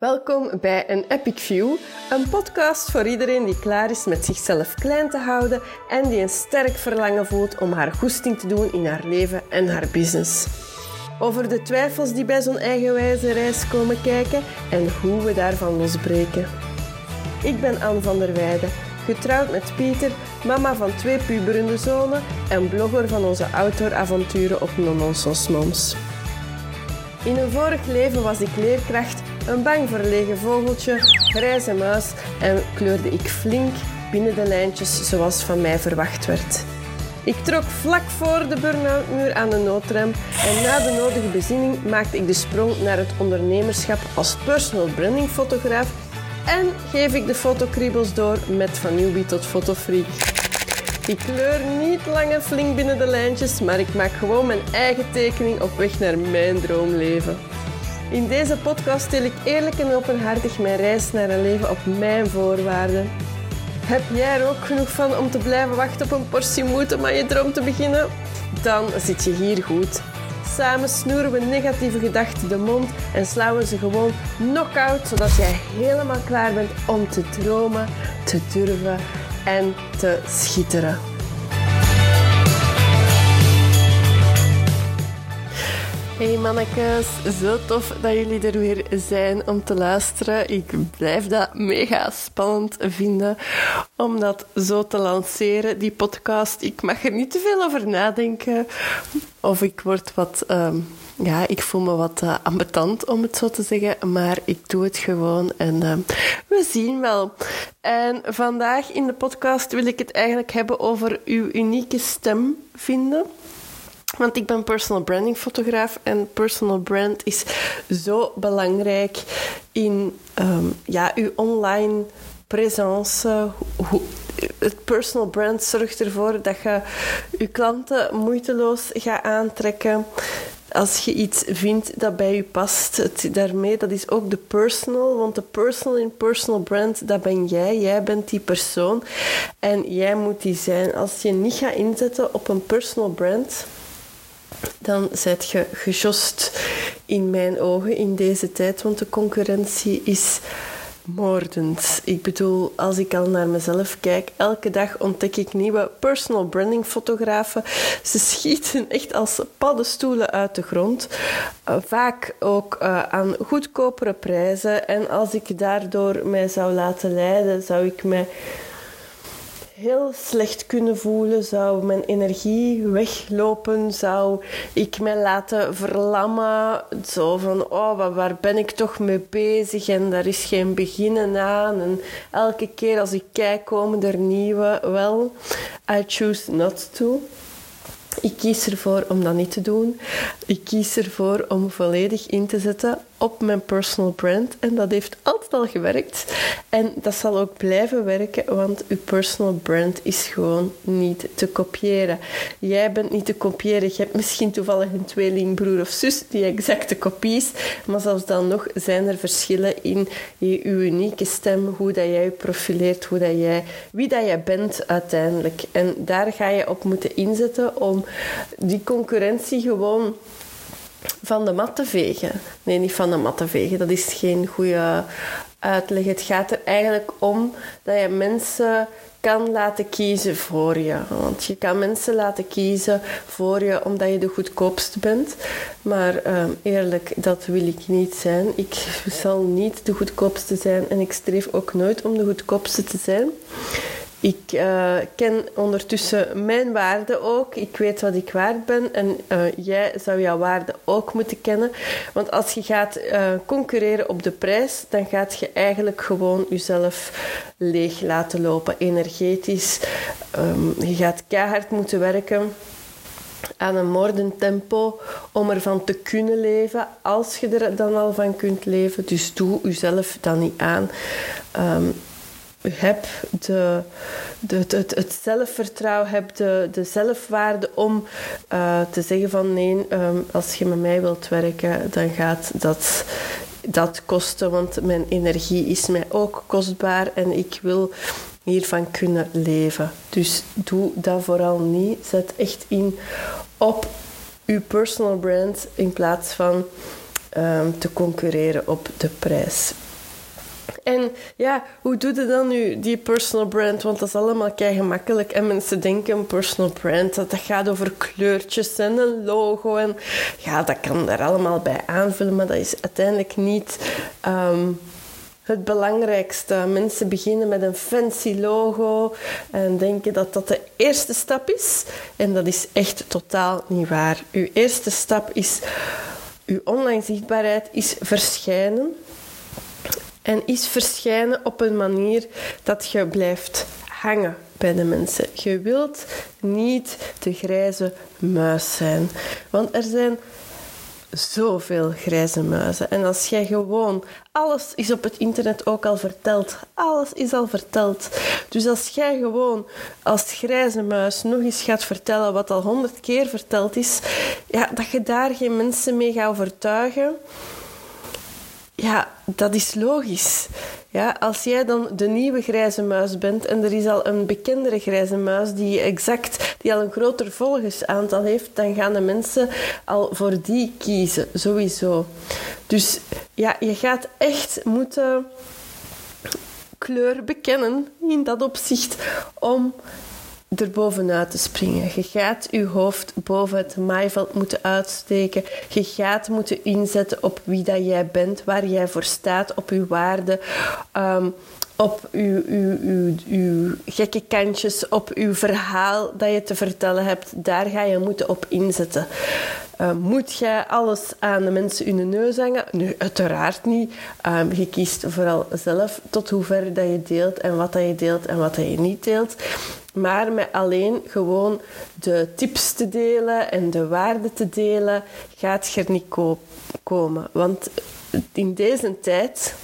Welkom bij een Epic View, een podcast voor iedereen die klaar is met zichzelf klein te houden en die een sterk verlangen voelt om haar goesting te doen in haar leven en haar business. Over de twijfels die bij zo'n eigenwijze reis komen kijken en hoe we daarvan losbreken. Ik ben Anne van der Weijden, getrouwd met Pieter, mama van twee puberende zonen en blogger van onze outdooravonturen op Nononsos Moms. In een vorig leven was ik leerkracht, een bang verlegen vogeltje, grijze muis en kleurde ik flink binnen de lijntjes zoals van mij verwacht werd. Ik trok vlak voor de burn-out-muur aan de noodrem en na de nodige bezinning maakte ik de sprong naar het ondernemerschap als personal branding fotograaf en geef ik de fotokriebels door met van newbie tot fotofreak. Ik kleur niet lang en flink binnen de lijntjes, maar ik maak gewoon mijn eigen tekening op weg naar mijn droomleven. In deze podcast deel ik eerlijk en openhartig mijn reis naar een leven op mijn voorwaarden. Heb jij er ook genoeg van om te blijven wachten op een portie moed om aan je droom te beginnen? Dan zit je hier goed. Samen snoeren we negatieve gedachten de mond en slaan we ze gewoon knock-out, zodat jij helemaal klaar bent om te dromen, te durven en te schitteren. Hey mannekes, zo tof dat jullie er weer zijn om te luisteren. Ik blijf dat mega spannend vinden om dat zo te lanceren, die podcast. Ik mag er niet te veel over nadenken of ik word wat... Um, ja, ik voel me wat uh, ambetant om het zo te zeggen, maar ik doe het gewoon en uh, we zien wel. En vandaag in de podcast wil ik het eigenlijk hebben over uw unieke stem vinden. Want ik ben personal branding fotograaf en personal brand is zo belangrijk in um, ja, uw online presence. Het personal brand zorgt ervoor dat je je klanten moeiteloos gaat aantrekken als je iets vindt dat bij je past, daarmee, dat is ook de personal. Want de personal in personal brand, dat ben jij. Jij bent die persoon. En jij moet die zijn. Als je niet gaat inzetten op een personal brand, dan zet je gejost in mijn ogen in deze tijd. Want de concurrentie is moordend. Ik bedoel, als ik al naar mezelf kijk, elke dag ontdek ik nieuwe personal branding fotografen. Ze schieten echt als paddenstoelen uit de grond. Uh, vaak ook uh, aan goedkopere prijzen. En als ik daardoor mij zou laten leiden, zou ik mij heel slecht kunnen voelen, zou mijn energie weglopen, zou ik mij laten verlammen. Zo van, oh, waar ben ik toch mee bezig? En daar is geen beginnen aan. En elke keer als ik kijk, komen er nieuwe. Wel, I choose not to. Ik kies ervoor om dat niet te doen. Ik kies ervoor om volledig in te zetten op mijn personal brand. En dat heeft altijd al gewerkt. En dat zal ook blijven werken, want uw personal brand is gewoon niet te kopiëren. Jij bent niet te kopiëren. Je hebt misschien toevallig een tweelingbroer of zus die exacte kopie is. Maar zelfs dan nog zijn er verschillen in je, unieke stem, hoe dat jij je profileert, hoe dat jij, wie dat jij bent uiteindelijk. En daar ga je op moeten inzetten om die concurrentie gewoon van de mat te vegen. Nee, niet van de mat te vegen. Dat is geen goede uitleg. Het gaat er eigenlijk om dat je mensen kan laten kiezen voor je. Want je kan mensen laten kiezen voor je omdat je de goedkoopste bent. Maar ehm, eerlijk, dat wil ik niet zijn. Ik zal niet de goedkoopste zijn en ik streef ook nooit om de goedkoopste te zijn. Ik uh, ken ondertussen mijn waarde ook. Ik weet wat ik waard ben. En uh, jij zou jouw waarde ook moeten kennen. Want als je gaat uh, concurreren op de prijs, dan gaat je eigenlijk gewoon jezelf leeg laten lopen, energetisch. Um, je gaat keihard moeten werken aan een moordend tempo om ervan te kunnen leven, als je er dan al van kunt leven. Dus doe jezelf dan niet aan. Um, heb de, de, het, het zelfvertrouwen, heb de, de zelfwaarde om uh, te zeggen van nee, um, als je met mij wilt werken, dan gaat dat, dat kosten, want mijn energie is mij ook kostbaar en ik wil hiervan kunnen leven. Dus doe dat vooral niet. Zet echt in op uw personal brand in plaats van ehm, te concurreren op de prijs. En ja, hoe doe je dan nu die personal brand? Want dat is allemaal kei gemakkelijk. En mensen denken personal brand, dat, dat gaat over kleurtjes en een logo. En ja, dat kan daar allemaal bij aanvullen, maar dat is uiteindelijk niet ehm, het belangrijkste. Mensen beginnen met een fancy logo en denken dat dat de eerste stap is. En dat is echt totaal niet waar. Uw eerste stap is, uw online zichtbaarheid is verschijnen en is verschijnen op een manier dat je blijft hangen bij de mensen. Je wilt niet de grijze muis zijn. Want er zijn zoveel grijze muizen. En als jij gewoon... Alles is op het internet ook al verteld. Alles is al verteld. Dus als jij gewoon als grijze muis nog eens gaat vertellen wat al honderd keer verteld is, ja, dat je daar geen mensen mee gaat overtuigen ja, dat is logisch. Ja, als jij dan de nieuwe grijze muis bent en er is al een bekendere grijze muis die exact die al een groter volgersaantal heeft, dan gaan de mensen al voor die kiezen, sowieso. Dus ja, je gaat echt moeten kleur bekennen in dat opzicht om er bovenuit te springen. Je gaat je hoofd boven het maaiveld moeten uitsteken. Je gaat moeten inzetten op wie dat jij bent, waar jij voor staat, op je waarden. Ehm, op uw, uw, uw, uw gekke kantjes, op uw verhaal dat je te vertellen hebt. Daar ga je moeten op inzetten. Uh, moet jij alles aan de mensen in de neus hangen? Nu, uiteraard niet. Um, je kiest vooral zelf tot hoever dat je deelt en wat dat je deelt en wat dat je niet deelt. Maar met alleen gewoon de tips te delen en de waarden te delen, gaat je er niet komen. Want in deze tijd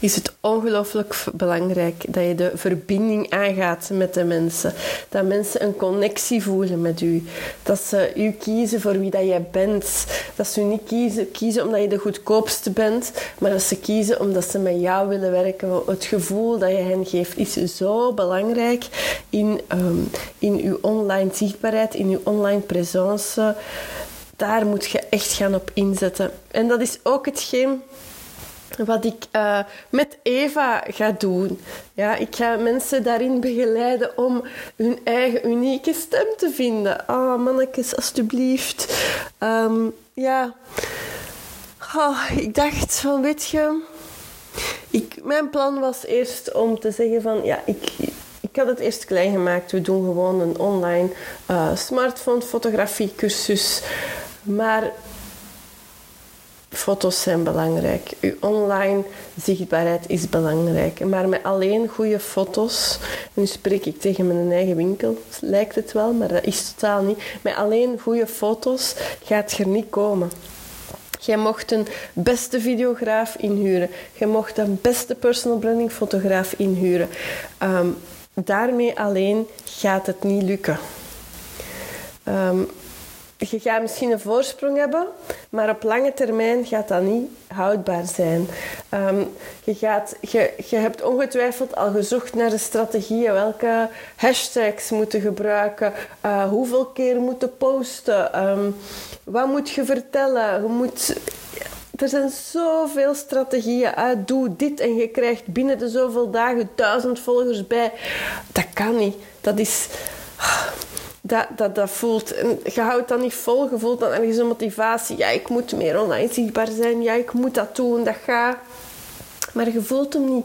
is het ongelooflijk belangrijk dat je de verbinding aangaat met de mensen. Dat mensen een connectie voelen met u. Dat ze u kiezen voor wie dat jij bent. Dat ze niet kiezen, kiezen omdat je de goedkoopste bent, maar dat ze kiezen omdat ze met jou willen werken. Het gevoel dat je hen geeft is zo belangrijk in, um, in uw online zichtbaarheid, in uw online presence. Daar moet je echt gaan op inzetten. En dat is ook hetgeen wat ik uh, met Eva ga doen. Ja, ik ga mensen daarin begeleiden om hun eigen unieke stem te vinden. Ah, oh, mannetjes, alstublieft. Um, ja, oh, ik dacht van, weet je... Ik, mijn plan was eerst om te zeggen van, ja, ik, ik had het eerst klein gemaakt. We doen gewoon een online uh, smartphone fotografie cursus. Maar Foto's zijn belangrijk. Uw online zichtbaarheid is belangrijk. Maar met alleen goede foto's, nu spreek ik tegen mijn eigen winkel, lijkt het wel, maar dat is totaal niet. Met alleen goede foto's gaat je er niet komen. Jij mocht een beste videograaf inhuren. Je mocht een beste personal branding fotograaf inhuren. Um, daarmee alleen gaat het niet lukken. Um, je gaat misschien een voorsprong hebben, maar op lange termijn gaat dat niet houdbaar zijn. Um, je, gaat, je, je hebt ongetwijfeld al gezocht naar de strategieën, welke hashtags moeten gebruiken, uh, hoeveel keer moeten posten, um, wat moet je vertellen. Je moet, er zijn zoveel strategieën. Uh, doe dit en je krijgt binnen de zoveel dagen duizend volgers bij. Dat kan niet. Dat is dat, dat, dat voelt. En je houdt dat niet vol, je voelt dan ergens een motivatie. Ja, ik moet meer online zichtbaar zijn. Ja, ik moet dat doen, dat gaat. Maar je voelt hem niet.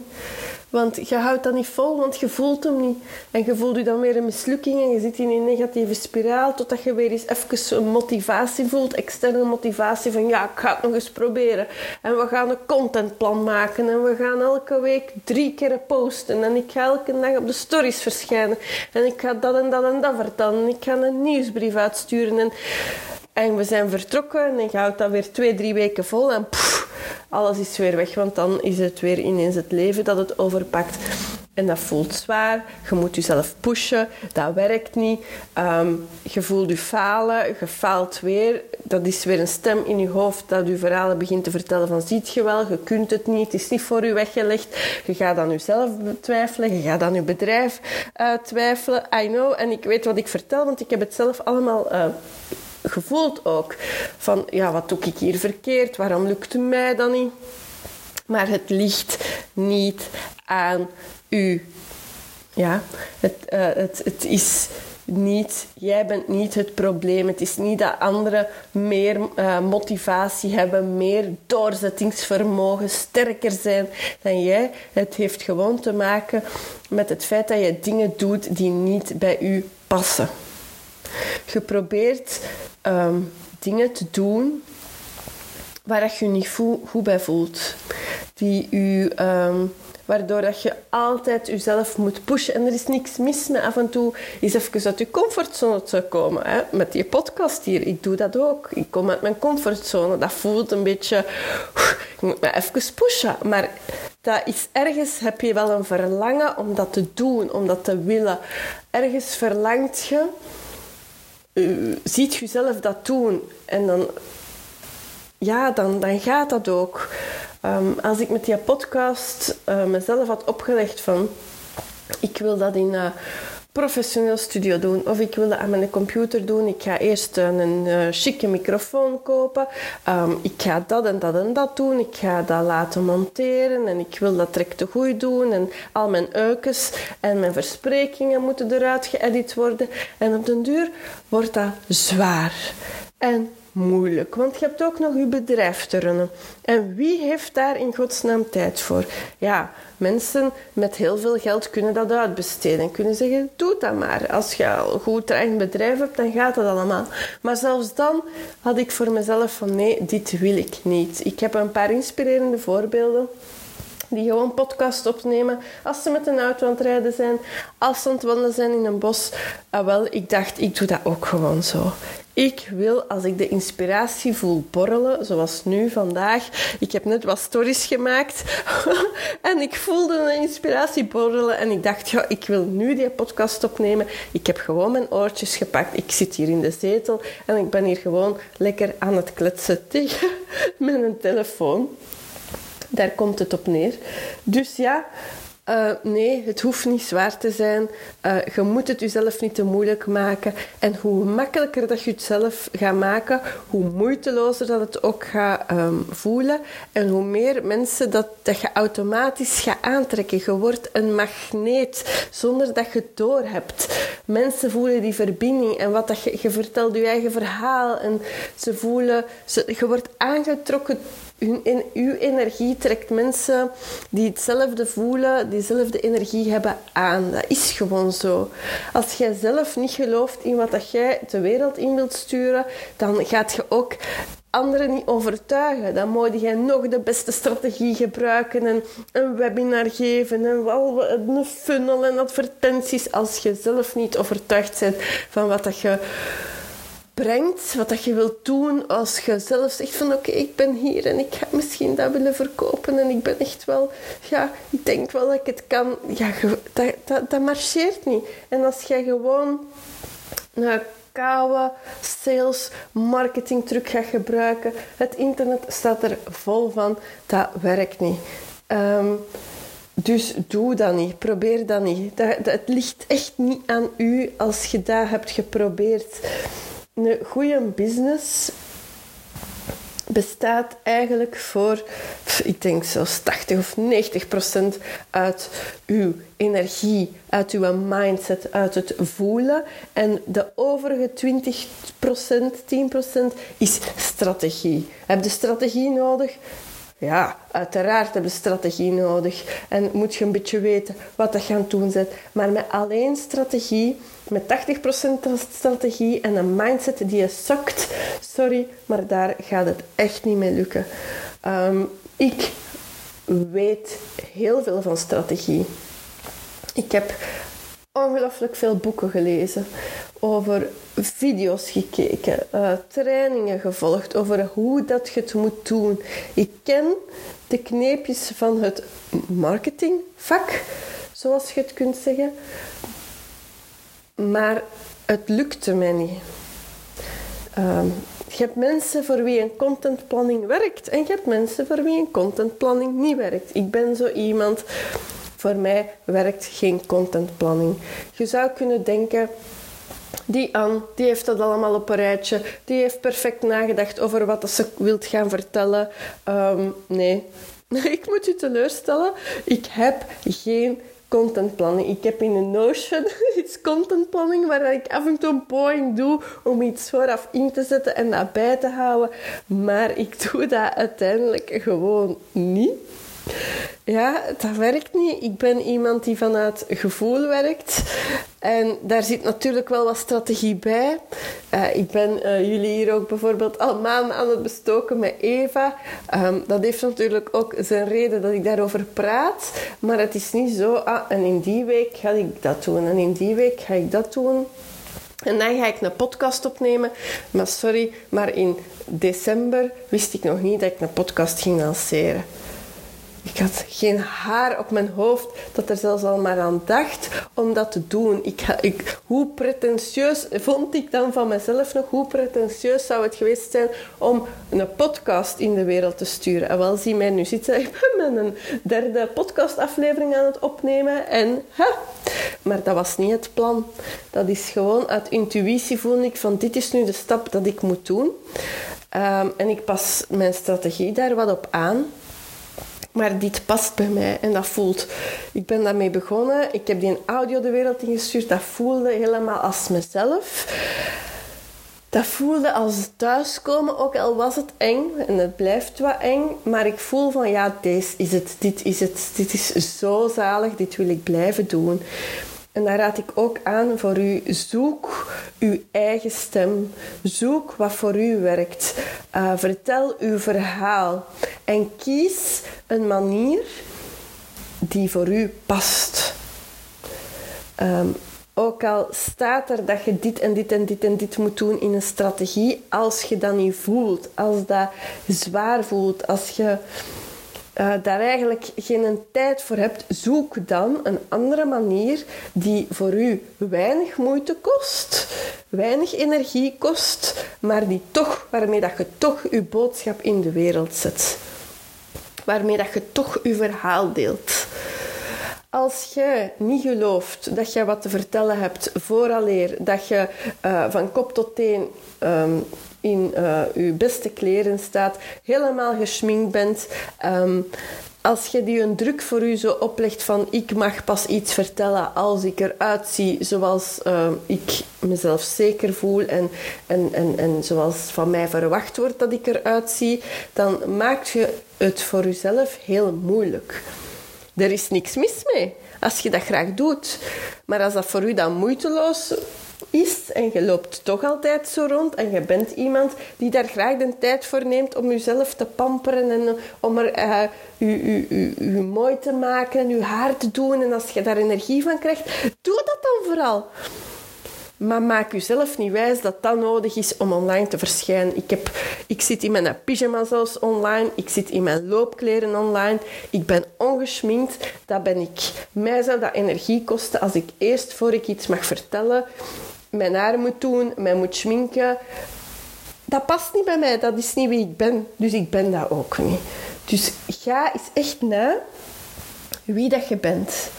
Want je houdt dat niet vol, want je voelt hem niet. En je voelt je dan weer een mislukking en je zit in een negatieve spiraal totdat je weer eens even een motivatie voelt, externe motivatie van ja, ik ga het nog eens proberen. En we gaan een contentplan maken en we gaan elke week drie keer posten en ik ga elke dag op de stories verschijnen en ik ga dat en dat en dat vertellen en ik ga een nieuwsbrief uitsturen en, en we zijn vertrokken en je houdt dat weer twee, drie weken vol en alles is weer weg, want dan is het weer ineens het leven dat het overpakt. En dat voelt zwaar. Je moet jezelf pushen. Dat werkt niet. Um, je voelt je falen. Je faalt weer. Dat is weer een stem in je hoofd dat je verhalen begint te vertellen van ziet je wel, je kunt het niet. Het is niet voor je weggelegd. Je gaat aan jezelf twijfelen. Je gaat aan je bedrijf uh, twijfelen. I know. En ik weet wat ik vertel, want ik heb het zelf allemaal... Uh, je voelt ook van, ja, wat doe ik hier verkeerd? Waarom lukt het mij dan niet? Maar het ligt niet aan u. Ja, het, uh, het, het is niet, jij bent niet het probleem. Het is niet dat anderen meer uh, motivatie hebben, meer doorzettingsvermogen, sterker zijn dan jij. Het heeft gewoon te maken met het feit dat je dingen doet die niet bij u passen. Je probeert um, dingen te doen waar je je niet goed bij voelt. Die u um, waardoor dat je altijd jezelf moet pushen. En er is niks mis met af en toe eens even uit je comfortzone te komen. Hè? Met die podcast hier, ik doe dat ook. Ik kom uit mijn comfortzone. Dat voelt een beetje... Ik moet me even pushen. Maar dat is ergens heb je wel een verlangen om dat te doen, om dat te willen. Ergens verlangt je... Ziet jezelf dat doen. En dan... Ja, dan, dan gaat dat ook. Um, als ik met die podcast uh, mezelf had opgelegd van... Ik wil dat in een professioneel studio doen. Of ik wil dat aan mijn computer doen. Ik ga eerst een, een uh, chique microfoon kopen. Um, ik ga dat en dat en dat doen. Ik ga dat laten monteren. En ik wil dat direct te goed doen. En al mijn eukes en mijn versprekingen moeten eruit geëdit worden. En op den duur wordt dat zwaar. En moeilijk, want je hebt ook nog je bedrijf te runnen. En wie heeft daar in godsnaam tijd voor? Ja, mensen met heel veel geld kunnen dat uitbesteden en kunnen zeggen: doe dat maar. Als je al goed eigen bedrijf hebt, dan gaat dat allemaal. Maar zelfs dan had ik voor mezelf van: nee, dit wil ik niet. Ik heb een paar inspirerende voorbeelden die gewoon podcast opnemen als ze met een auto aan het rijden zijn, als ze aan het wandelen zijn in een bos. Ah, wel, ik dacht, ik doe dat ook gewoon zo. Ik wil, als ik de inspiratie voel borrelen, zoals nu vandaag. Ik heb net wat stories gemaakt en ik voelde een inspiratie borrelen. En ik dacht, ja, ik wil nu die podcast opnemen. Ik heb gewoon mijn oortjes gepakt. Ik zit hier in de zetel en ik ben hier gewoon lekker aan het kletsen tegen mijn telefoon. Daar komt het op neer. Dus ja, uh, nee, het hoeft niet zwaar te zijn. Uh, je moet het jezelf niet te moeilijk maken. En hoe makkelijker dat je het zelf gaat maken, hoe moeitelozer dat het ook gaat um, voelen. En hoe meer mensen dat, dat je automatisch gaat aantrekken. Je wordt een magneet zonder dat je het doorhebt. Mensen voelen die verbinding en wat dat je, je vertelt je eigen verhaal. En ze voelen, ze, je wordt aangetrokken in, uw energie trekt mensen die hetzelfde voelen, diezelfde energie hebben aan. Dat is gewoon zo. Als jij zelf niet gelooft in wat dat jij de wereld in wilt sturen, dan gaat je ook anderen niet overtuigen. Dan moet jij nog de beste strategie gebruiken en een webinar geven en wel een funnel en advertenties als je zelf niet overtuigd bent van wat dat je brengt, wat dat je wilt doen, als je zelf zegt van oké, ik ben hier en ik ga misschien dat willen verkopen en ik ben echt wel, ja, ik denk wel dat ik het kan. Ja, dat, dat, dat marcheert niet. En als jij gewoon een koude sales marketing truc gaat gebruiken, het internet staat er vol van, dat werkt niet. Um, dus doe dat niet. Probeer dat niet. Dat, dat, het ligt echt niet aan u als je dat hebt geprobeerd. Een goede business bestaat eigenlijk voor, ik denk zelfs 80 of 90 procent uit uw energie, uit uw mindset, uit het voelen. En de overige 20 procent, 10 procent is strategie. Heb je strategie nodig? Ja, uiteraard heb je strategie nodig. En moet je een beetje weten wat dat gaan doen. Maar met alleen strategie, met 80% strategie en een mindset die je zakt, sorry, maar daar gaat het echt niet mee lukken. Um, ik weet heel veel van strategie. Ik heb ongelooflijk veel boeken gelezen, over video's gekeken, uh, trainingen gevolgd over hoe dat je het moet doen. Ik ken de kneepjes van het marketingvak, zoals je het kunt zeggen, maar het lukte mij niet. Um, je hebt mensen voor wie een contentplanning werkt en je hebt mensen voor wie een contentplanning niet werkt. Ik ben zo iemand voor mij werkt geen contentplanning. Je zou kunnen denken, Die Anne, die heeft dat allemaal op een rijtje. Die heeft perfect nagedacht over wat ze wilt gaan vertellen. Ehm, nee, ik moet u teleurstellen. Ik heb geen contentplanning. Ik heb in een Notion iets contentplanning waar ik af en toe een doe om iets vooraf in te zetten en dat bij te houden. Maar ik doe dat uiteindelijk gewoon niet. Ja, dat werkt niet. Ik ben iemand die vanuit gevoel werkt. En daar zit natuurlijk wel wat strategie bij. Uh, ik ben uh, jullie hier ook bijvoorbeeld al maanden aan het bestoken met Eva. Um, dat heeft natuurlijk ook zijn reden dat ik daarover praat. Maar het is niet zo, ah, en in die week ga ik dat doen. En in die week ga ik dat doen. En dan ga ik een podcast opnemen. Maar sorry, maar in december wist ik nog niet dat ik een podcast ging lanceren. Ik had geen haar op mijn hoofd dat er zelfs al maar aan dacht om dat te doen. Ik, ik, hoe pretentieus vond ik dan van mezelf nog? Hoe pretentieus zou het geweest zijn om een podcast in de wereld te sturen? En wel, zie mij nu zitten. Ik ben een derde podcastaflevering aan het opnemen. En, ha, maar dat was niet het plan. Dat is gewoon uit intuïtie voelde ik van dit is nu de stap dat ik moet doen. Um, en ik pas mijn strategie daar wat op aan. Maar dit past bij mij en dat voelt. Ik ben daarmee begonnen. Ik heb die audio de wereld ingestuurd. Dat voelde helemaal als mezelf. Dat voelde als thuiskomen, ook al was het eng. En het blijft wat eng. Maar ik voel van ja, deze is het. Dit is het. Dit is zo zalig. Dit wil ik blijven doen. En daar raad ik ook aan voor u. Zoek uw eigen stem. Zoek wat voor u werkt. Uh, vertel uw verhaal. En kies een manier die voor u past. Um, ook al staat er dat je dit en dit en dit en dit moet doen in een strategie, als je dat niet voelt, als dat zwaar voelt, als je uh, daar eigenlijk geen tijd voor hebt, zoek dan een andere manier die voor u weinig moeite kost, weinig energie kost, maar die toch, waarmee dat je toch uw boodschap in de wereld zet. Waarmee dat je toch uw verhaal deelt. Als je niet gelooft dat je wat te vertellen hebt vooraleer dat je uh, van kop tot teen um, in uh, uw beste kleren staat, helemaal geschminkt bent. Um, als je die een druk voor u zo oplegt van ik mag pas iets vertellen als ik eruit zie zoals uh, ik mezelf zeker voel en, en, en, en zoals van mij verwacht wordt dat ik eruit zie, dan maakt je het voor jezelf heel moeilijk. Er is niks mis mee als je dat graag doet. Maar als dat voor u dan moeiteloos is en je loopt toch altijd zo rond en je bent iemand die daar graag de tijd voor neemt om jezelf te pamperen en om er uh, mooi te maken en je haar te doen en als je daar energie van krijgt, doe dat dan vooral. Maar maak jezelf niet wijs dat dat nodig is om online te verschijnen. Ik, heb, ik zit in mijn pyjama zelfs online. Ik zit in mijn loopkleren online. Ik ben ongeschminkt. Dat ben ik. Mij zou dat energie kosten als ik eerst, voor ik iets mag vertellen, mijn haar moet doen, mij moet schminken. Dat past niet bij mij, dat is niet wie ik ben. Dus ik ben dat ook niet. Dus ga eens echt na wie dat je bent.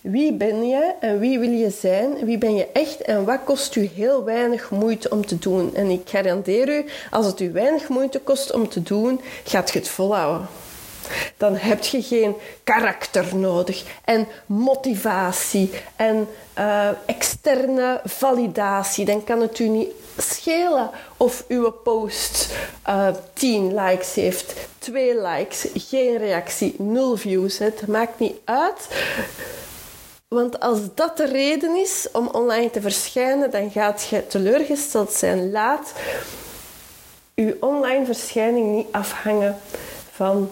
Wie ben je en wie wil je zijn? Wie ben je echt en wat kost u heel weinig moeite om te doen? En ik garandeer u, als het u weinig moeite kost om te doen, gaat je het volhouden dan heb je geen karakter nodig en motivatie en uh, externe validatie. Dan kan het u niet schelen of uw post uh, eh, 10 likes heeft, 2 likes, geen reactie, 0 views. Het maakt niet uit. Want als dat de reden is om online te verschijnen, dan gaat je teleurgesteld zijn. Laat uw online verschijning niet afhangen van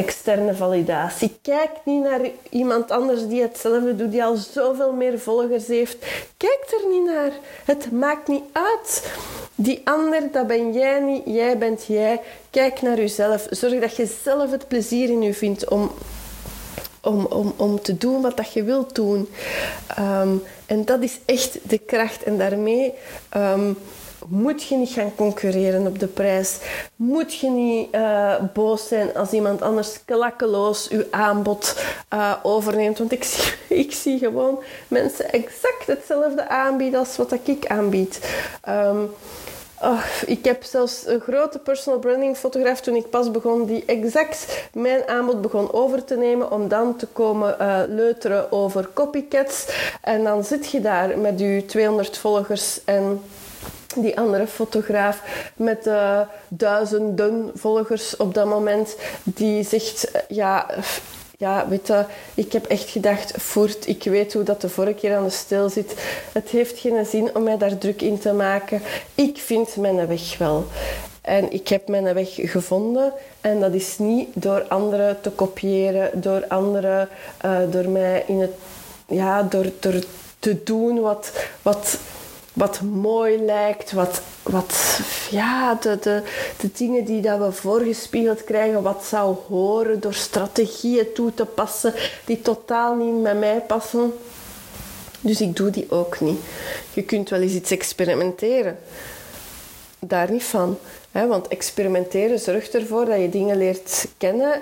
externe validatie. Kijk niet naar iemand anders die hetzelfde doet, die al zoveel meer volgers heeft. Kijk er niet naar. Het maakt niet uit. Die ander, dat ben jij niet, jij bent jij. Kijk naar jezelf. Zorg dat je zelf het plezier in je vindt om, om, om, om te doen wat dat je wilt doen. Um, en dat is echt de kracht. En daarmee um, moet je niet gaan concurreren op de prijs. Moet je niet uh, boos zijn als iemand anders klakkeloos uw aanbod uh, overneemt. Want ik zie, ik zie gewoon mensen exact hetzelfde aanbieden als wat ik aanbied. Um, Oh, ik heb zelfs een grote personal branding fotograaf toen ik pas begon, die exact mijn aanbod begon over te nemen om dan te komen uh, leuteren over copycats. En dan zit je daar met je 200 volgers en die andere fotograaf met uh, duizenden volgers op dat moment, die zegt, ja ja, weet ik heb echt gedacht, voert, ik weet hoe dat de vorige keer aan de stil zit. Het heeft geen zin om mij daar druk in te maken. Ik vind mijn weg wel. En ik heb mijn weg gevonden. En dat is niet door anderen te kopiëren, door anderen, uh, door mij in het, ja, door, door te doen wat, wat wat mooi lijkt, wat, wat ja, de, de, de dingen die dat we voorgespiegeld krijgen, wat zou horen door strategieën toe te passen die totaal niet met mij passen. Dus ik doe die ook niet. Je kunt wel eens iets experimenteren. Daar niet van. Want experimenteren zorgt ervoor dat je dingen leert kennen.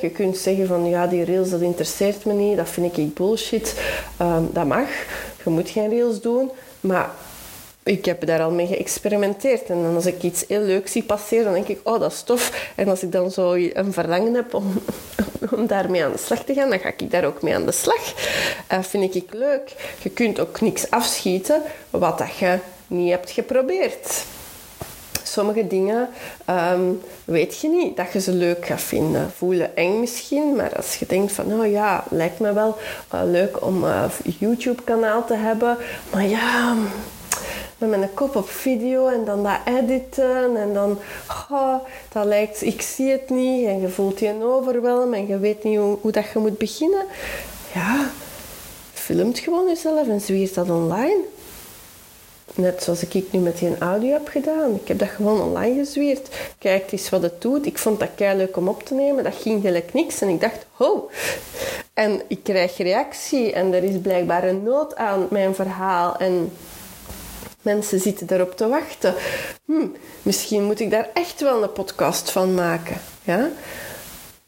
Je kunt zeggen van ja, die rails dat interesseert me niet, dat vind ik bullshit. Um, dat mag. Je moet geen rails doen. Maar ik heb daar al mee geëxperimenteerd. En als ik iets heel leuks zie passeren, dan denk ik, oh, dat is tof. En als ik dan zo een verlangen heb om, om daarmee aan de slag te gaan, dan ga ik daar ook mee aan de slag. Uh, vind ik leuk. Je kunt ook niks afschieten wat dat je niet hebt geprobeerd. Sommige dingen ehm, weet je niet dat je ze leuk gaat vinden. Voelen eng misschien, maar als je denkt van, oh ja, lijkt me wel uh, leuk om een uh, YouTube-kanaal te hebben. Maar ja, met mijn kop op video en dan dat editen en dan, oh, dat lijkt, ik zie het niet en je voelt je overwelm en je weet niet hoe, dat je moet beginnen. Ja, filmt gewoon jezelf en zwiert dat online. Net zoals ik nu met die audio heb gedaan. Ik heb dat gewoon online gezwierd. Kijk eens wat het doet. Ik vond dat kei leuk om op te nemen. Dat ging gelijk niks. En ik dacht, ho. En ik krijg reactie. En er is blijkbaar een nood aan mijn verhaal. En mensen zitten daarop te wachten. Hm, misschien moet ik daar echt wel een podcast van maken. Ja?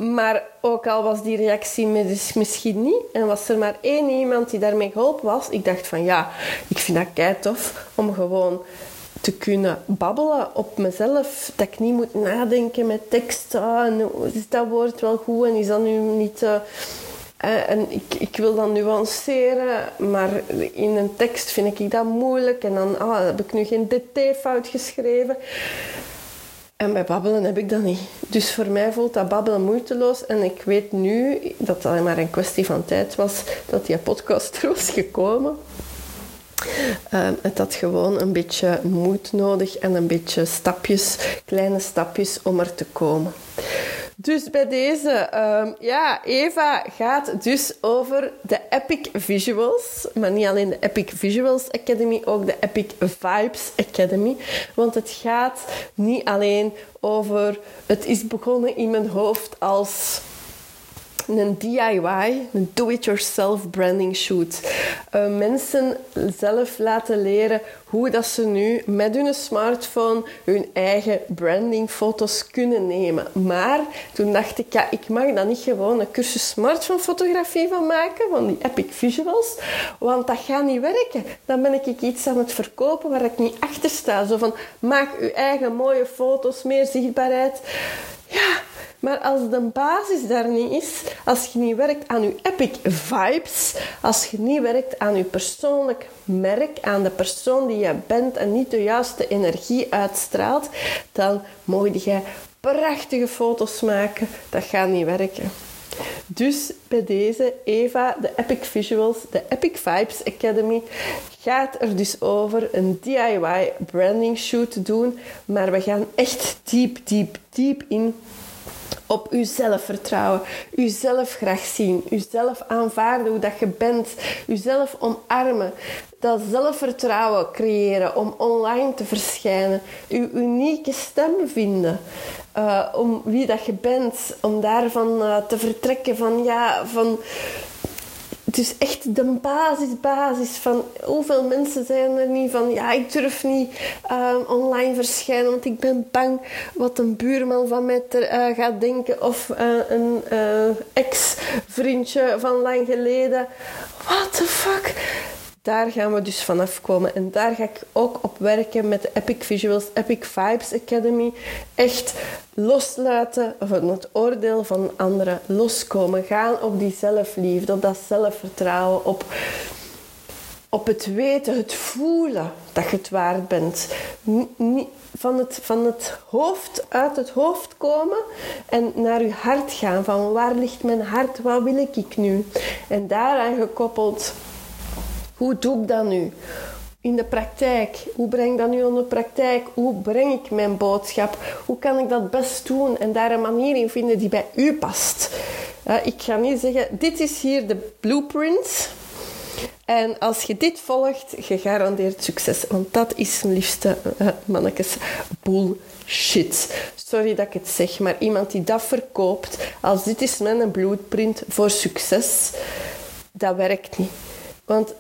Maar ook al was die reactie misschien niet en was er maar één iemand die daarmee geholpen was, ik dacht van ja, ik vind dat kei tof om gewoon te kunnen babbelen op mezelf. Dat ik niet moet nadenken met tekst. Ah, is dat woord wel goed en is dat nu niet... Uh, eh, en ik, ik wil dan nuanceren, maar in een tekst vind ik dat moeilijk. En dan ah, heb ik nu geen dt-fout geschreven. En bij babbelen heb ik dat niet. Dus voor mij voelt dat babbelen moeiteloos. En ik weet nu dat het alleen maar een kwestie van tijd was dat die podcast er was gekomen. Uh, het had gewoon een beetje moed nodig en een beetje stapjes, kleine stapjes om er te komen. Dus bij deze, um, ja, Eva gaat dus over de Epic Visuals. Maar niet alleen de Epic Visuals Academy, ook de Epic Vibes Academy. Want het gaat niet alleen over... Het is begonnen in mijn hoofd als een DIY, een do-it-yourself branding shoot. Uh, mensen zelf laten leren hoe dat ze nu met hun smartphone hun eigen brandingfoto's kunnen nemen. Maar toen dacht ik, ja, ik mag dan niet gewoon een cursus smartphone fotografie van maken, van die epic visuals, want dat gaat niet werken. Dan ben ik iets aan het verkopen waar ik niet achter sta. Zo van, maak uw eigen mooie foto's, meer zichtbaarheid. Ja, maar als de basis daar niet is, als je niet werkt aan je epic vibes, als je niet werkt aan je persoonlijk merk, aan de persoon die je bent en niet de juiste energie uitstraalt, dan mogen jij prachtige foto's maken. Dat gaat niet werken. Dus bij deze, Eva, de Epic Visuals, de Epic Vibes Academy, gaat er dus over een DIY branding shoot doen. Maar we gaan echt diep, diep, diep in op uw zelfvertrouwen, uzelf graag zien, uzelf aanvaarden hoe dat je bent, uzelf omarmen, dat zelfvertrouwen creëren om online te verschijnen, uw unieke stem vinden, uh, om wie dat je bent, om daarvan uh, te vertrekken van ja, van dus echt de basis, basis van hoeveel mensen zijn er niet van ja, ik durf niet uh, online verschijnen, want ik ben bang wat een buurman van mij ter, gaat denken of een ex-vriendje van lang geleden. What the fuck? Daar gaan we dus vanaf komen. En daar ga ik ook op werken met de Epic Visuals, Epic Vibes Academy. Echt loslaten van het oordeel van anderen. Loskomen. Gaan op die zelfliefde, op dat zelfvertrouwen, op, op het weten, het voelen dat je het waard bent. van het, van het hoofd, uit het hoofd komen en naar je hart gaan. Van waar ligt mijn hart? Wat wil ik nu? En daaraan gekoppeld hoe doe ik dat nu? In de praktijk. Hoe breng ik dat nu in de praktijk? Hoe breng ik mijn boodschap? Hoe kan ik dat best doen? En daar een manier in vinden die bij u past. ik ga niet zeggen, dit is hier de blueprint. En als je dit volgt, gegarandeerd succes. Want dat is liefste uh, mannetjes bullshit. Sorry dat ik het zeg, maar iemand die dat verkoopt, als dit is mijn blueprint voor succes, dat werkt niet. Want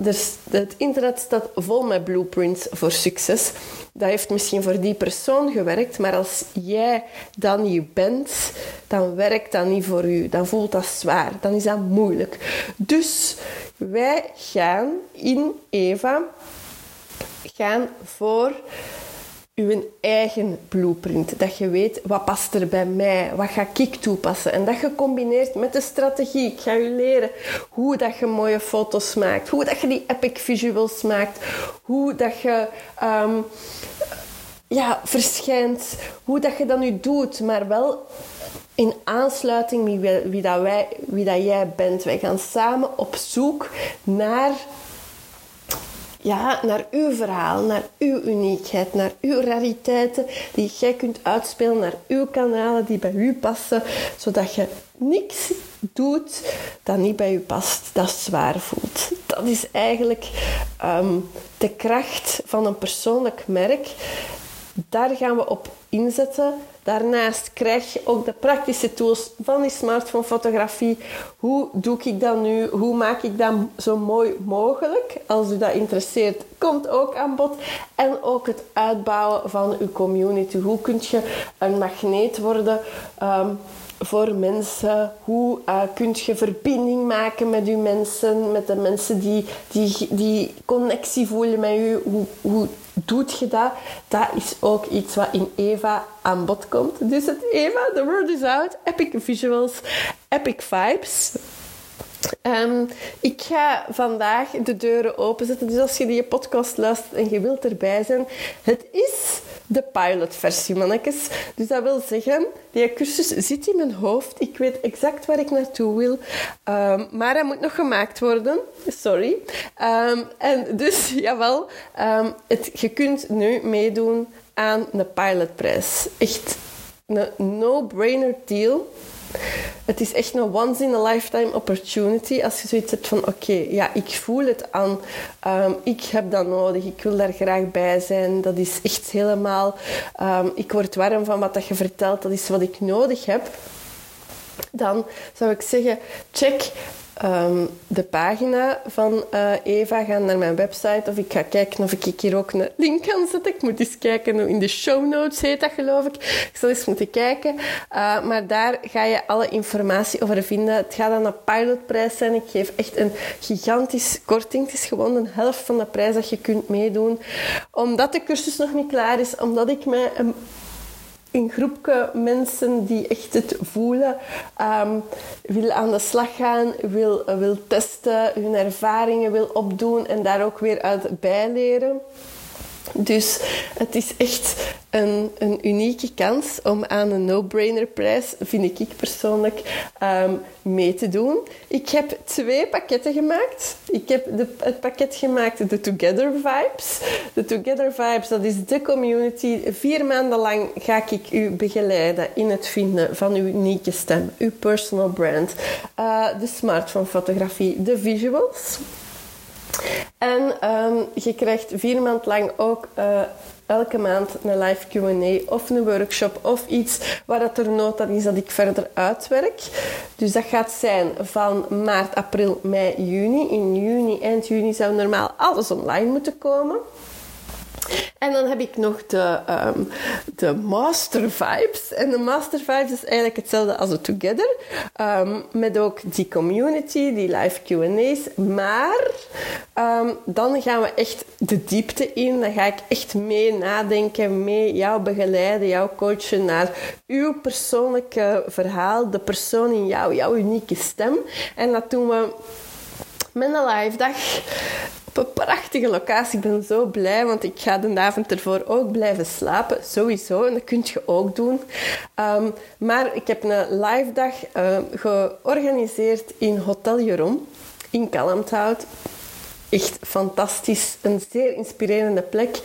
het internet staat vol met blueprints voor succes. Dat heeft misschien voor die persoon gewerkt, maar als jij dat niet bent, dan werkt dat niet voor u. Dan voelt dat zwaar, dan is dat moeilijk. Dus wij gaan in Eva gaan voor uw eigen blueprint. Dat je weet, wat past er bij mij? Wat ga ik toepassen? En dat gecombineerd met de strategie. Ik ga je leren hoe dat je mooie foto's maakt. Hoe dat je die epic visuals maakt. Hoe dat je... Um, ja, verschijnt. Hoe dat je dat nu doet. Maar wel in aansluiting met wie, dat wij, wie dat jij bent. Wij gaan samen op zoek naar ja, naar uw verhaal, naar uw uniekheid, naar uw rariteiten die jij kunt uitspelen naar uw kanalen die bij u passen, zodat je niks doet dat niet bij u past, dat zwaar voelt. Dat is eigenlijk um, de kracht van een persoonlijk merk. Daar gaan we op inzetten. Daarnaast krijg je ook de praktische tools van die smartphone fotografie. Hoe doe ik dat nu? Hoe maak ik dat zo mooi mogelijk? Als u dat interesseert, komt ook aan bod. En ook het uitbouwen van uw community. Hoe kun je een magneet worden? Um, voor mensen? Hoe uh, kun je verbinding maken met uw mensen, met de mensen die, die, die connectie voelen met u? Hoe doet je dat? Dat is ook iets wat in Eva aan bod komt. Dus het Eva, the word is out, epic visuals, epic vibes. Um, ik ga vandaag de deuren openzetten. Dus als je die podcast luistert en je wilt erbij zijn, het is de pilotversie, mannetjes. Dus dat wil zeggen, die cursus zit in mijn hoofd. Ik weet exact waar ik naartoe wil. Um, maar hij moet nog gemaakt worden. Sorry. Um, en dus, jawel, het, je kunt nu meedoen aan een pilotprijs. Echt een no-brainer deal. Het is echt een once in a lifetime opportunity als je zoiets hebt van oké, ja, ik voel het aan, um, ik heb dat nodig, ik wil daar graag bij zijn. Dat is echt helemaal, um, ik word warm van wat dat je vertelt, dat is wat ik nodig heb. Dan zou ik zeggen, check Ehm, de pagina van uh, Eva, gaan naar mijn website of ik ga kijken of ik hier ook een link kan zetten. Ik moet eens kijken, in de show notes heet dat geloof ik. Ik zal eens moeten kijken. Uh, maar daar ga je alle informatie over vinden. Het gaat dan een pilotprijs zijn. Ik geef echt een gigantisch korting. Het is gewoon een helft van de prijs dat je kunt meedoen. Omdat de cursus nog niet klaar is, omdat ik mij een groepje mensen die echt het voelen, um, wil aan de slag gaan, wil, wil testen, hun ervaringen wil opdoen en daar ook weer uit bijleren. Dus het is echt een, een unieke kans om aan een no-brainer prijs, vind ik persoonlijk, ehm, mee te doen. Ik heb twee pakketten gemaakt. Ik heb de, het pakket gemaakt, de Together Vibes. De Together Vibes, dat is de community. Vier maanden lang ga ik u begeleiden in het vinden van uw unieke stem, uw personal brand, uh, de smartphone fotografie, de visuals. En ehm, je krijgt vier maand lang ook uh, elke maand een live Q&A of een workshop of iets waar dat er nood aan is dat ik verder uitwerk. Dus dat gaat zijn van maart, april, mei, juni. In juni, eind juni zou normaal alles online moeten komen. En dan heb ik nog de, um, de Master Vibes. En de Master Vibes is eigenlijk hetzelfde als de Together. Um, met ook die community, die live QA's. Maar um, dan gaan we echt de diepte in. Dan ga ik echt mee nadenken, mee jou begeleiden, jou coachen naar uw persoonlijke verhaal, de persoon in jou, jouw unieke stem. En dat doen we met een live dag een prachtige locatie. Ik ben zo blij, want ik ga de avond ervoor ook blijven slapen. Sowieso, en dat kun je ook doen. Um, maar ik heb een live dag um, georganiseerd in Hotel Jeroen in Kalmthout echt fantastisch. Een zeer inspirerende plek.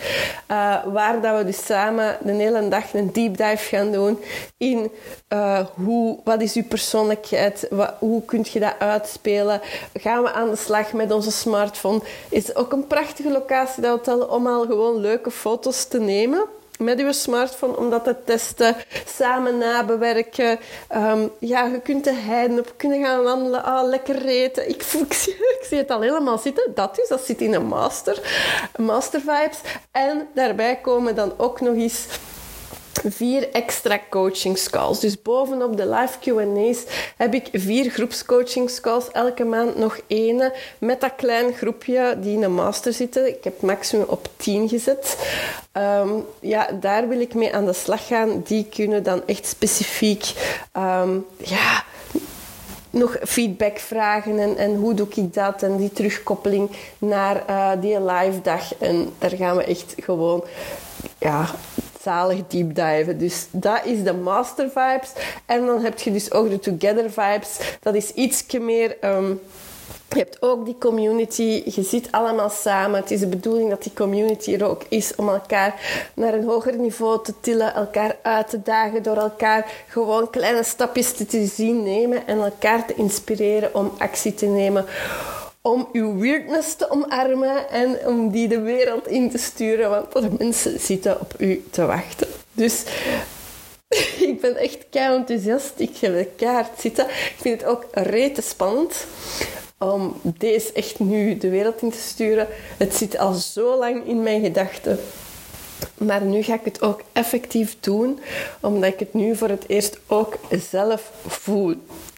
Uh, waar dat we dus samen de hele dag een deep dive gaan doen in uh, hoe, wat is uw persoonlijkheid, wat, hoe kun je dat uitspelen. Gaan we aan de slag met onze smartphone. Is ook een prachtige locatie dat hotel om al gewoon leuke foto's te nemen met uw smartphone om dat te testen, samen nabewerken. Um, ja, je kunt de heiden op kunnen gaan wandelen, ah, lekker eten. Ik, zie, ik, het al helemaal zitten. Dat is, dat zit in een master, master vibes. En daarbij komen dan ook nog eens vier extra coachingscalls. Dus bovenop de live Q&A's heb ik vier groepscoachingscalls. Elke maand nog één met dat klein groepje die in een master zitten. Ik heb maximum op 10 gezet. Um, ja, daar wil ik mee aan de slag gaan. Die kunnen dan echt specifiek... Um, ja, nog feedback vragen en, en hoe doe ik dat en die terugkoppeling naar uh, die live dag. En daar gaan we echt gewoon ja, zalig deep diven. Dus dat is de master vibes. En dan heb je dus ook de together vibes. Dat is iets meer... Um, je hebt ook die community, je zit allemaal samen. Het is de bedoeling dat die community er ook is om elkaar naar een hoger niveau te tillen, elkaar uit te dagen, door elkaar gewoon kleine stapjes te zien nemen en elkaar te inspireren om actie te nemen om uw weirdness te omarmen en om die de wereld in te sturen, want de mensen zitten op u te wachten. Dus ik ben echt kei enthousiast. Ik ga de kaart zitten. Ik vind het ook rete spannend om deze echt nu de wereld in te sturen. Het zit al zo lang in mijn gedachten. Maar nu ga ik het ook effectief doen, omdat ik het nu voor het eerst ook zelf voel.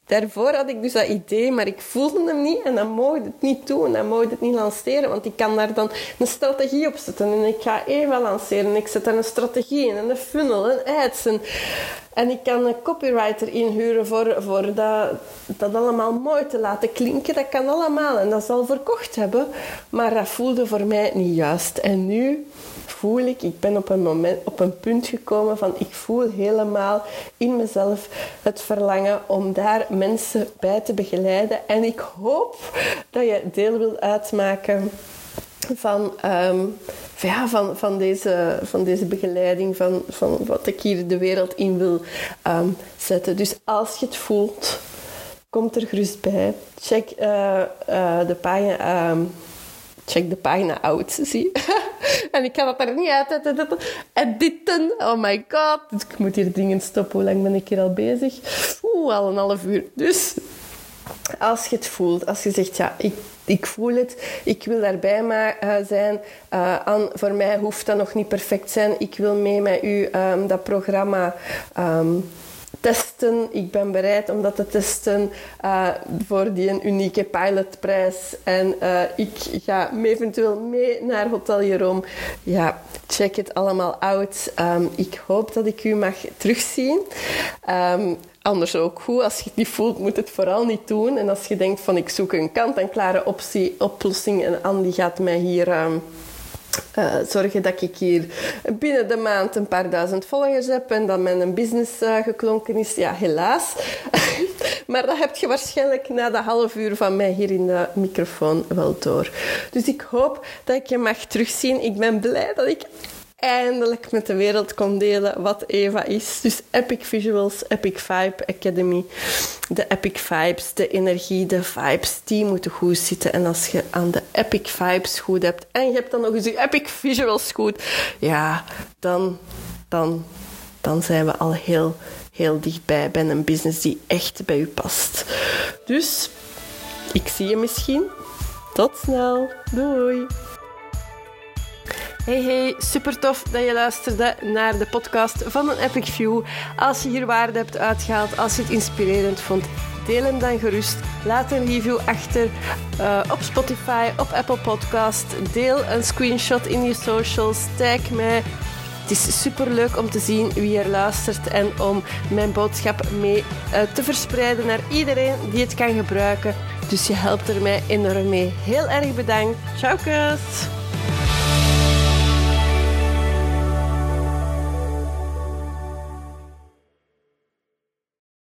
Daarvoor had ik dus dat idee, maar ik voelde hem niet en dan mocht het niet doen. Dan mocht het niet lanceren, want ik kan daar dan een strategie op zetten. En ik ga even lanceren. Ik zet daar een strategie in en een funnel, een ads. En, en ik kan een copywriter inhuren voor, voor dat, dat allemaal mooi te laten klinken. Dat kan allemaal en dat zal verkocht hebben. Maar dat voelde voor mij niet juist. En nu voel ik, ik ben op een, moment, op een punt gekomen van ik voel helemaal in mezelf het verlangen om daar mensen bij te begeleiden. En ik hoop dat je deel wilt uitmaken van, um, ja, van, van, deze, van deze begeleiding, van, van wat ik hier de wereld in wil um, zetten. Dus als je het voelt, kom er gerust bij. Check uh, uh, de pagina. Um, check de pagina out, zie En ik kan dat er niet uit editen. Oh my god. Dus ik moet hier dingen stoppen. Hoe lang ben ik hier al bezig? Oeh, al een half uur. Dus als je het voelt, als je zegt, ja, ik, ik voel het, ik wil daarbij maar, uh, zijn. Aan, voor mij hoeft dat nog niet perfect zijn. Ik wil mee met u um, dat programma um, testen. Ik ben bereid om dat te testen uh, voor die unieke pilotprijs. En ik ga eventueel mee naar Hotel Jeroen. Ja, check het allemaal out. Um, ik hoop dat ik u mag terugzien. Anders ook goed. Als je het niet voelt, moet het vooral niet doen. En als je denkt van ik zoek een kant-en-klare optie, oplossing en Andy gaat mij hier... Um, uh, zorgen dat ik hier binnen de maand een paar duizend volgers heb en dat mijn business uh, geklonken is. Ja, helaas. maar dat heb je waarschijnlijk na de half uur van mij hier in de microfoon wel door. Dus ik hoop dat ik je mag terugzien. Ik ben blij dat ik eindelijk met de wereld kon delen wat Eva is. Dus Epic Visuals, Epic Vibe Academy. De Epic Vibes, de energie, de vibes, die moeten goed zitten. En als je aan de Epic Vibes goed hebt en je hebt dan nog eens je Epic Visuals goed, ja, dan, dan, dan zijn we al heel, heel dichtbij bij een business die echt bij u past. Dus ik zie je misschien. Tot snel. Doei. Hey hey, super tof dat je luisterde naar de podcast van een Epic View. Als je hier waarde hebt uitgehaald, als je het inspirerend vond, deel hem dan gerust. Laat een review achter uh, op Spotify, op Apple Podcast. Deel een screenshot in je socials. Tag mij. Het is super leuk om te zien wie er luistert en om mijn boodschap mee uh, te verspreiden naar iedereen die het kan gebruiken. Dus je helpt er mij enorm mee. Heel erg bedankt. Ciao, kus!